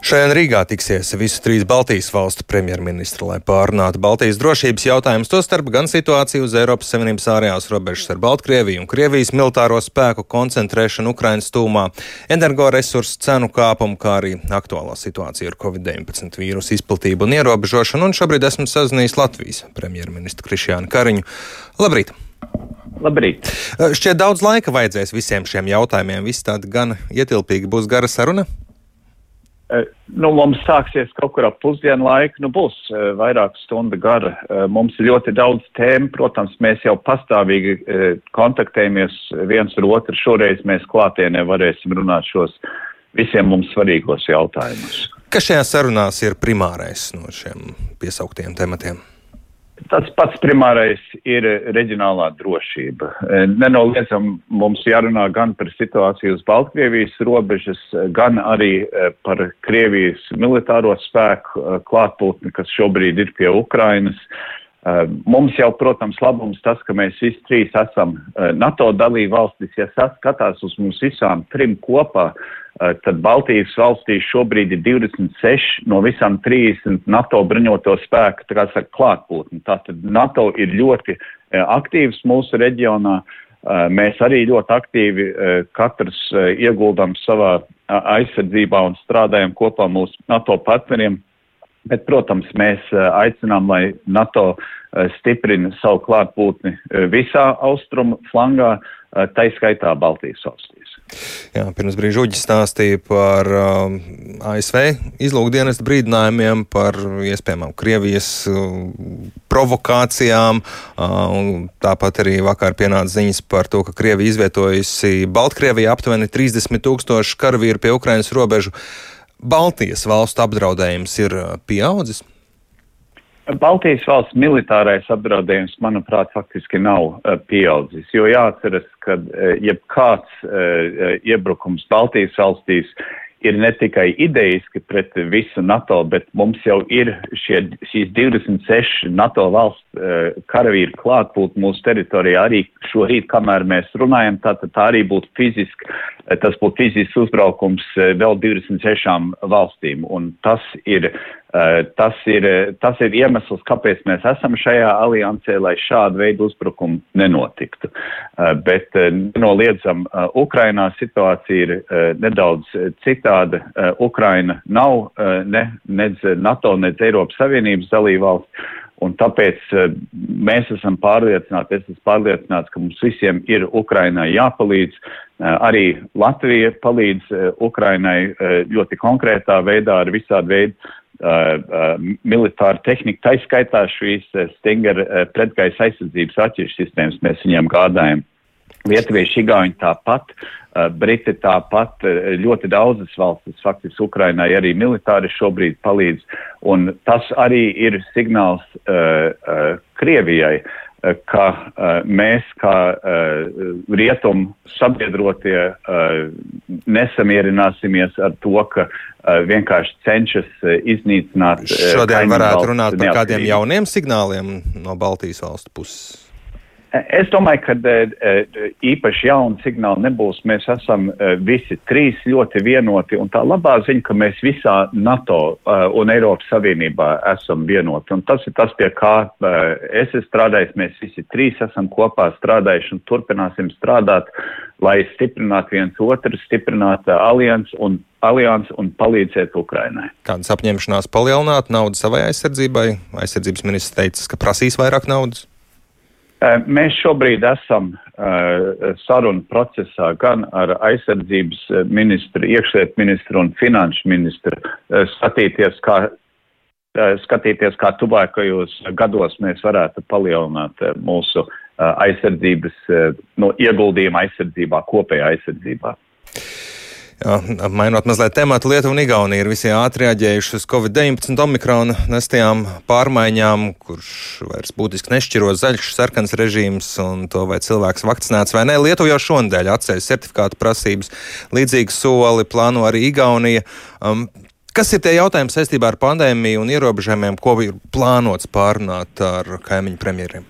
Šajā Rīgā tiksies visu trīs Baltijas valstu premjerministri, lai pārunātu Baltijas drošības jautājumus, tostarp gan situāciju uz Eiropas Savienības ārējās robežas ar Baltkrieviju un Krievijas militāro spēku koncentrēšanu Ukrainas tūmā, energoresursu cenu kāpumu, kā arī aktuālā situācija ar Covid-19 vīrusu izplatību un ierobežošanu, un šobrīd esmu sazinājies Latvijas premjerministru Krišjānu Kariņu. Labrīt! Labrīt! Šķiet, daudz laika vajadzēs visiem šiem jautājumiem. Viss tāda gan ietilpīgi būs gara saruna. Eh, nu, mums sāksies kaut kur ap pusdienu laiku, nu būs uh, vairāk stundu gara. Uh, mums ir ļoti daudz tēmu, protams, mēs jau pastāvīgi kontaktējamies viens ar otru. Šoreiz mēs klātienē varēsim runāt šos visiem mums svarīgos jautājumus. Kas šajā sarunās ir primārais no šiem piesauktiem tematiem? Tas pats primārais ir reģionālā drošība. Nenoliedzam mums jārunā gan par situāciju uz Baltkrievijas robežas, gan arī eh, par Krievijas militāro spēku eh, klātbūtni, kas šobrīd ir pie Ukrainas. Eh, mums jau, protams, labums tas, ka mēs visi trīs esam NATO dalība valstis. Ja skatās uz mums visām trim kopā, Eh, tad Baltijas valstīs šobrīd ir 26 no visām 30 NATO bruņoto spēku klātbūtni. Tātad NATO ir ļoti eh, aktīvs mūsu reģionā. Eh, mēs arī ļoti aktīvi katrs ieguldam savā aizsardzībā un strādājam kopā mūsu NATO partneriem. Bet, protams, mēs aicinām, lai NATO stiprina savu klātbūtni visā austrumu flangā, taiskaitā Baltijas valstīs. Jā, pirms brīža Uģis stāstīja par uh, ASV izlūkdienestu brīdinājumiem, par iespējamām Krievijas uh, provokācijām. Uh, tāpat arī vakar pienāca ziņas par to, ka Krievija izvietojusi Baltkrievijā aptuveni 30 tūkstoši karavīru pie Ukrainas robežu. Baltijas valstu apdraudējums ir uh, pieaudzis. Baltijas valsts militārais apdraudējums, manuprāt, faktiski nav uh, pieaudzis, jo jāatceras, ka uh, jebkāds iebrukums Baltijas valstīs ir ne tikai idejiski pret visu NATO, bet mums jau ir šie, šīs 26 NATO valsts uh, karavīri klātbūt mūsu teritorijā arī šorīt, kamēr mēs runājam, tātad tā arī būtu fiziski, uh, tas būtu fizisks uzbraukums uh, vēl 26 valstīm, un tas ir tas ir, tas ir iemesls, kāpēc mēs esam šajā aliansē, lai šādu veidu uzbrukumu nenotiktu. Uh, bet nenoliedzam, Ukrainā situācija ir nedaudz citāda. Ukraina nav ne, nedz NATO, nedz Eiropas Savienības dalībvalsts. Un tāpēc mēs esam pārliecināti, es esmu pārliecināts, ka mums visiem ir Ukrainai jāpalīdz. Arī Latvija palīdz Ukrainai ļoti konkrētā veidā ar visādu veidu militāra tehnika, taiskaitā šīs uh, Stinger uh, pretgaisa aizsardzības atšķirības sistēmas mēs viņiem gādājam. Lietuvieši, Igauņi tāpat, uh, Briti tāpat, uh, ļoti daudzas valstis faktiski Ukrainai arī militāri šobrīd palīdz, un tas arī ir signāls uh, uh, Krievijai, uh, ka uh, mēs, kā uh, rietumu sabiedrotie, nesamierināsimies ar to, ka vienkārši cenšas iznīcināt. Šodien varētu runāt par kādiem jauniem signāliem no Baltijas valstu puses. Es domāju, ka eh, eh, īpaši jaunu signālu nebūs. Mēs esam eh, visi trīs ļoti vienoti, un tā labā ziņa, ka mēs visā NATO un Eiropas Savienībā esam vienoti. Un tas ir tas, pie kā es esmu strādājis. Mēs visi trīs esam kopā strādājuši un turpināsim strādāt, lai stiprinātu viens otru, stiprinātu aliansu un aliansi un palīdzēt Ukrainai. Kādas apņemšanās palielināt naudu savai aizsardzībai? Aizsardzības ministrs teica, ka prasīs vairāk naudas. Eh, mēs šobrīd esam uh, sarunu procesā gan ar aizsardzības eh, ministru, iekšliet ministru un finanšu ministru skatīties, kā, skatīties, kā tuvākajos gados mēs varētu palielināt mūsu aizsardzības, no ieguldījuma aizsardzībā, kopējā aizsardzībā. Mainot mazliet tematu, Lietuva un Igaunija ir visi ātri reaģējuši uz Covid-19 omikrona nestajām pārmaiņām, kurš vairs būtiski nešķiro zaļš, sarkans režīms un to, vai cilvēks vakcinēts vai nē. Lietuva jau šonadēļ atceļ certifikātu prasības, līdzīgu soli plāno arī Igaunija. Um, kas ir tie jautājumi saistībā ar pandēmiju un ierobežojumiem, ko ir plānots pārunāt ar kaimiņu premjeriem?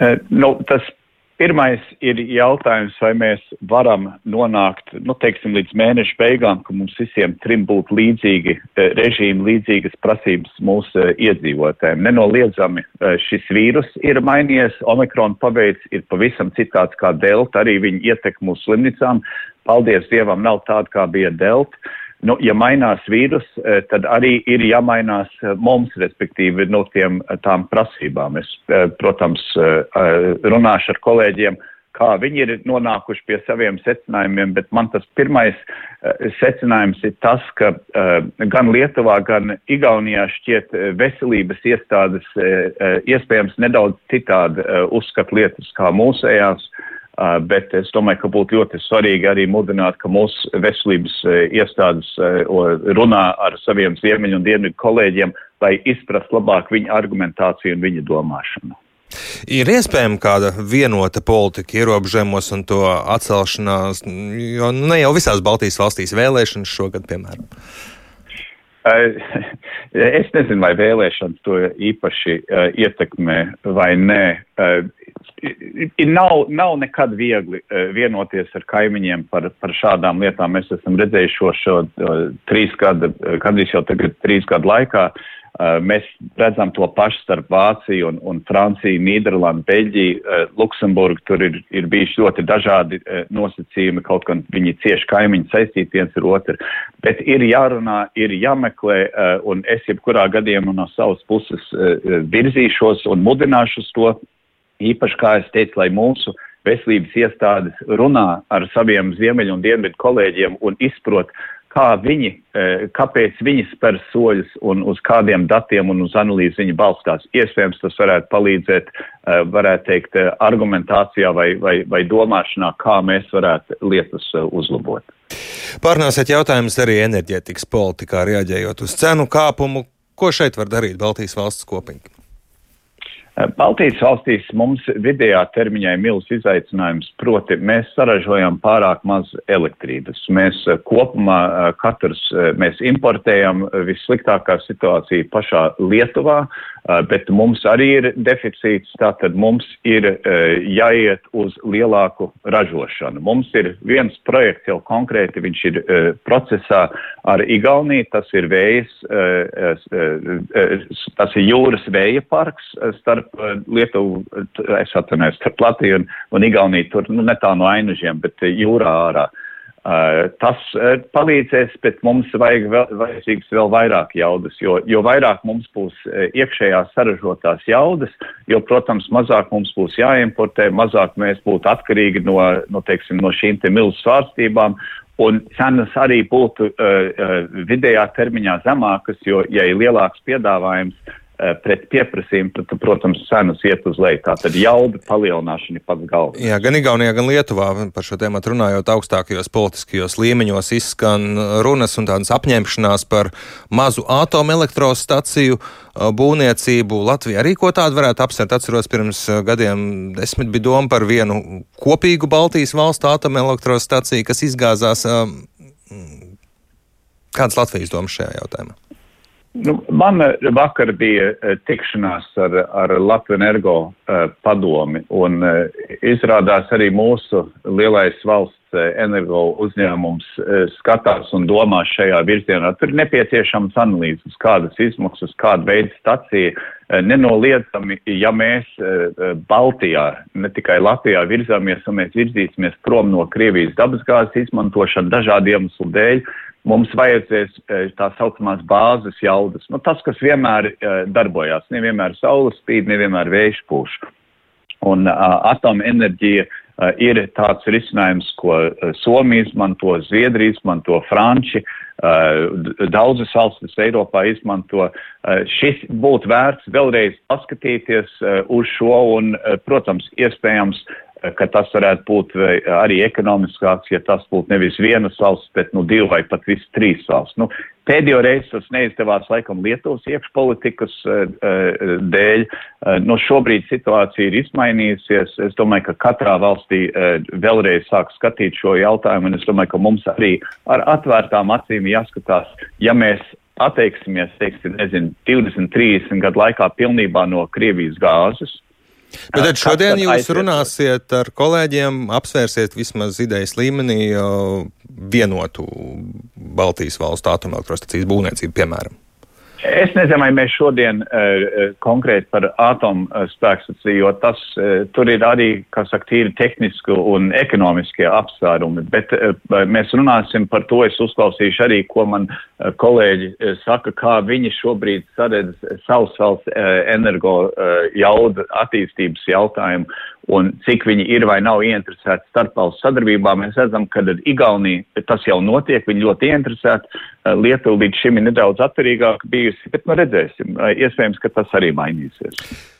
Uh, nu, tas Pirmais ir jautājums, vai mēs varam nonākt, nu, teiksim, līdz mēneša beigām, ka mums visiem trim būtu līdzīgi režīmi, līdzīgas prasības mūsu iedzīvotājiem. Nenoliedzami šis vīrus ir mainījies, Omikron pabeidz ir pavisam citāds kā Delta, arī viņa ietekmu uz slimnicām. Paldies Dievam, nav tāda, kā bija Delta. Nu, ja mainās vīrus, eh, tad arī ir jāmainās eh, mums, respektīvi, no tiem, eh, tām prasībām. Es, protams, runāšu ar kolēģiem, kā viņi ir nonākuši pie saviem secinājumiem, bet man tas pirmais secinājums ir tas, ka gan Lietuvā, gan Igaunijā šķiet veselības iestādes iespējams nedaudz citādi uzskat lietas kā mūsējās. Uh, bet es domāju, ka būtu ļoti svarīgi arī mudināt, ka mūsu veselības uh, iestādes uh, runā ar saviem ziemeļu un dienvidu kolēģiem, lai izprast labāk viņa argumentāciju un viņa domāšanu. Ir iespējama kāda vienota politika ierobežojumos un to atcelšanās, jo nu, ne jau visās Baltijas valstīs vēlēšanas šogad, piemēram. Es nezinu, vai vēlēšanas to īpaši uh, ietekmē vai nē. Uh, nav, nav nekad viegli uh, vienoties ar kaimiņiem par, par šādām lietām. Mēs esam redzējuši šo, šo trīs gadu, gandrīz jau tagad trīs gadu laikā. Uh, mēs redzam to pašu starp Vāciju un, un Franciju, Nīderlandu, Beļģiju, uh, Luksemburgu. Tur ir, ir bijuši ļoti dažādi uh, nosacījumi, kaut gan viņi cieši kaimiņi saistīti viens ar otru. Bet ir jārunā, ir jāmeklē, un es jebkurā gadījumā no savas puses virzīšos un mudināšu to. Īpaši, kā es teicu, lai mūsu veselības iestādes runā ar saviem ziemeļu un dienvidu kolēģiem un izprot, kā viņi, e, kāpēc viņi spēr soļus un uz kādiem datiem un uz analīzi viņi balstās. Iespējams, tas varētu palīdzēt, e, varētu teikt, e, argumentācijā vai, vai, vai domāšanā, kā mēs varētu lietas uzlabot. Pārnāsiet jautājumus arī enerģētikas politikā, reaģējot uz cenu kāpumu. Ko šeit var darīt Baltijas valsts kopīgi? Eh, Baltijas valstīs mums vidējā termiņā ir milz izaicinājums, proti mēs saražojam pārāk maz elektrības. Mēs eh, kopumā eh, katrs, mēs importējam vissliktākā situācija pašā Lietuvā, bet mums arī ir deficīts, tātad mums ir jāiet uz lielāku ražošanu. Mums ir viens projekts jau konkrēti, viņš ir procesā ar Igauniju, tas ir vējas, tas ir jūras vēja parks starp starp Lietuvu, es atvainojos, starp Latviju un, un Igauniju, tur nu, ne tā no ainužiem, bet eh, jūrā ārā. Uh, tas uh, palīdzēs, bet mums vajag vēl, vajadzīgs vēl vairāk jaudas, jo, jo vairāk mums būs uh, iekšējās saražotās jaudas, jo, protams, mazāk mums būs jāimportē, mazāk mēs būtu atkarīgi no, no, teiksim, no šīm te milzu svārstībām, un cenas arī būtu vidējā termiņā zemākas, jo, ja ir lielāks piedāvājums, Eh, pret pieprasījumu, tad, protams, cenas iet uz leju. Tā tad jauda palielināšana ir pats galvenais. Jā, gan Igaunijā, gan Lietuvā par šo tēmu runājot augstākajos politiskajos līmeņos izskan runas un tādas apņemšanās par mazu atomelektrostaciju eh, būvniecību. Latvija arī ko tādu varētu apsvērt. Atceros, pirms eh, gadiem desmit bija doma par vienu kopīgu Baltijas valstu atomelektrostaciju, kas izgāzās. Kādas Latvijas domas šajā jautājumā? Nu, man vakar bija uh, tikšanās ar, ar Latviju energo uh, padomi, un izrādās arī mūsu lielais valsts energo uzņēmums skatās un domā šajā virzienā. Tur ir nepieciešams analīzes, kādas izmaksas, kāda veida stacija. Nenoliedzami, ja mēs Baltijā, ne tikai Latvijā virzāmies, un mēs virzīsimies prom no Krievijas dabasgāzes izmantošana dažādu iemeslu dēļ, mums vajadzēs e, tā saucamās bāzes jaudas. Nu, tas, kas vienmēr uh, darbojās, nevienmēr saules spīd, nevienmēr vējš pūš. Un uh, atomenerģija ir tāds risinājums, ko Somija izmanto, Zviedrija izmanto, Franči, daudzas valstis Eiropā izmanto. Šis būtu vērts vēlreiz paskatīties uz šo un, protams, iespējams ka tas varētu būt arī ekonomiskāks, ja tas būtu nevis vienas valsts, bet nu divi vai pat visi trīs valsts. Nu, pēdējo reizi tas neizdevās laikam Lietuvas iekšpolitikas uh, dēļ. Uh, no šobrīd situācija ir izmainījusies. Es domāju, ka katrā valstī vēlreiz sāk skatīt šo jautājumu, un es domāju, ka mums arī ar atvērtām acīm jāskatās, ja mēs atteiksimies, teiksim, nezinu, 20, 30 gadu laikā pilnībā no Krievijas gāzes, Bet tad šodien jūs runāsiet ar kolēģiem, apsvērsiet vismaz idejas līmenī vienotu Baltijas valstu atomelektrostacijas būvniecību, piemēram. Es nezinu, vai mēs šodien uh, konkrēti par atomu uh, spēkstaciju, jo tas uh, tur ir arī, kā saka, tīri tehniski un ekonomiskie apsvērumi, bet uh, mēs runāsim par to, es uzklausīšu arī, ko man uh, kolēģi uh, saka, kā viņi šobrīd saredz savus valsts uh, energo uh, jauda attīstības jautājumu un cik viņi ir vai nav ieinteresēti starpvalstu sadarbībā. Mēs redzam, ka ar Igauniju tas jau notiek, viņi ļoti ieinteresēti. Eh, Lietuva līdz šim ir nedaudz atturīgāka bijusi, bet nu redzēsim. Eh, iespējams, ka tas arī mainīsies.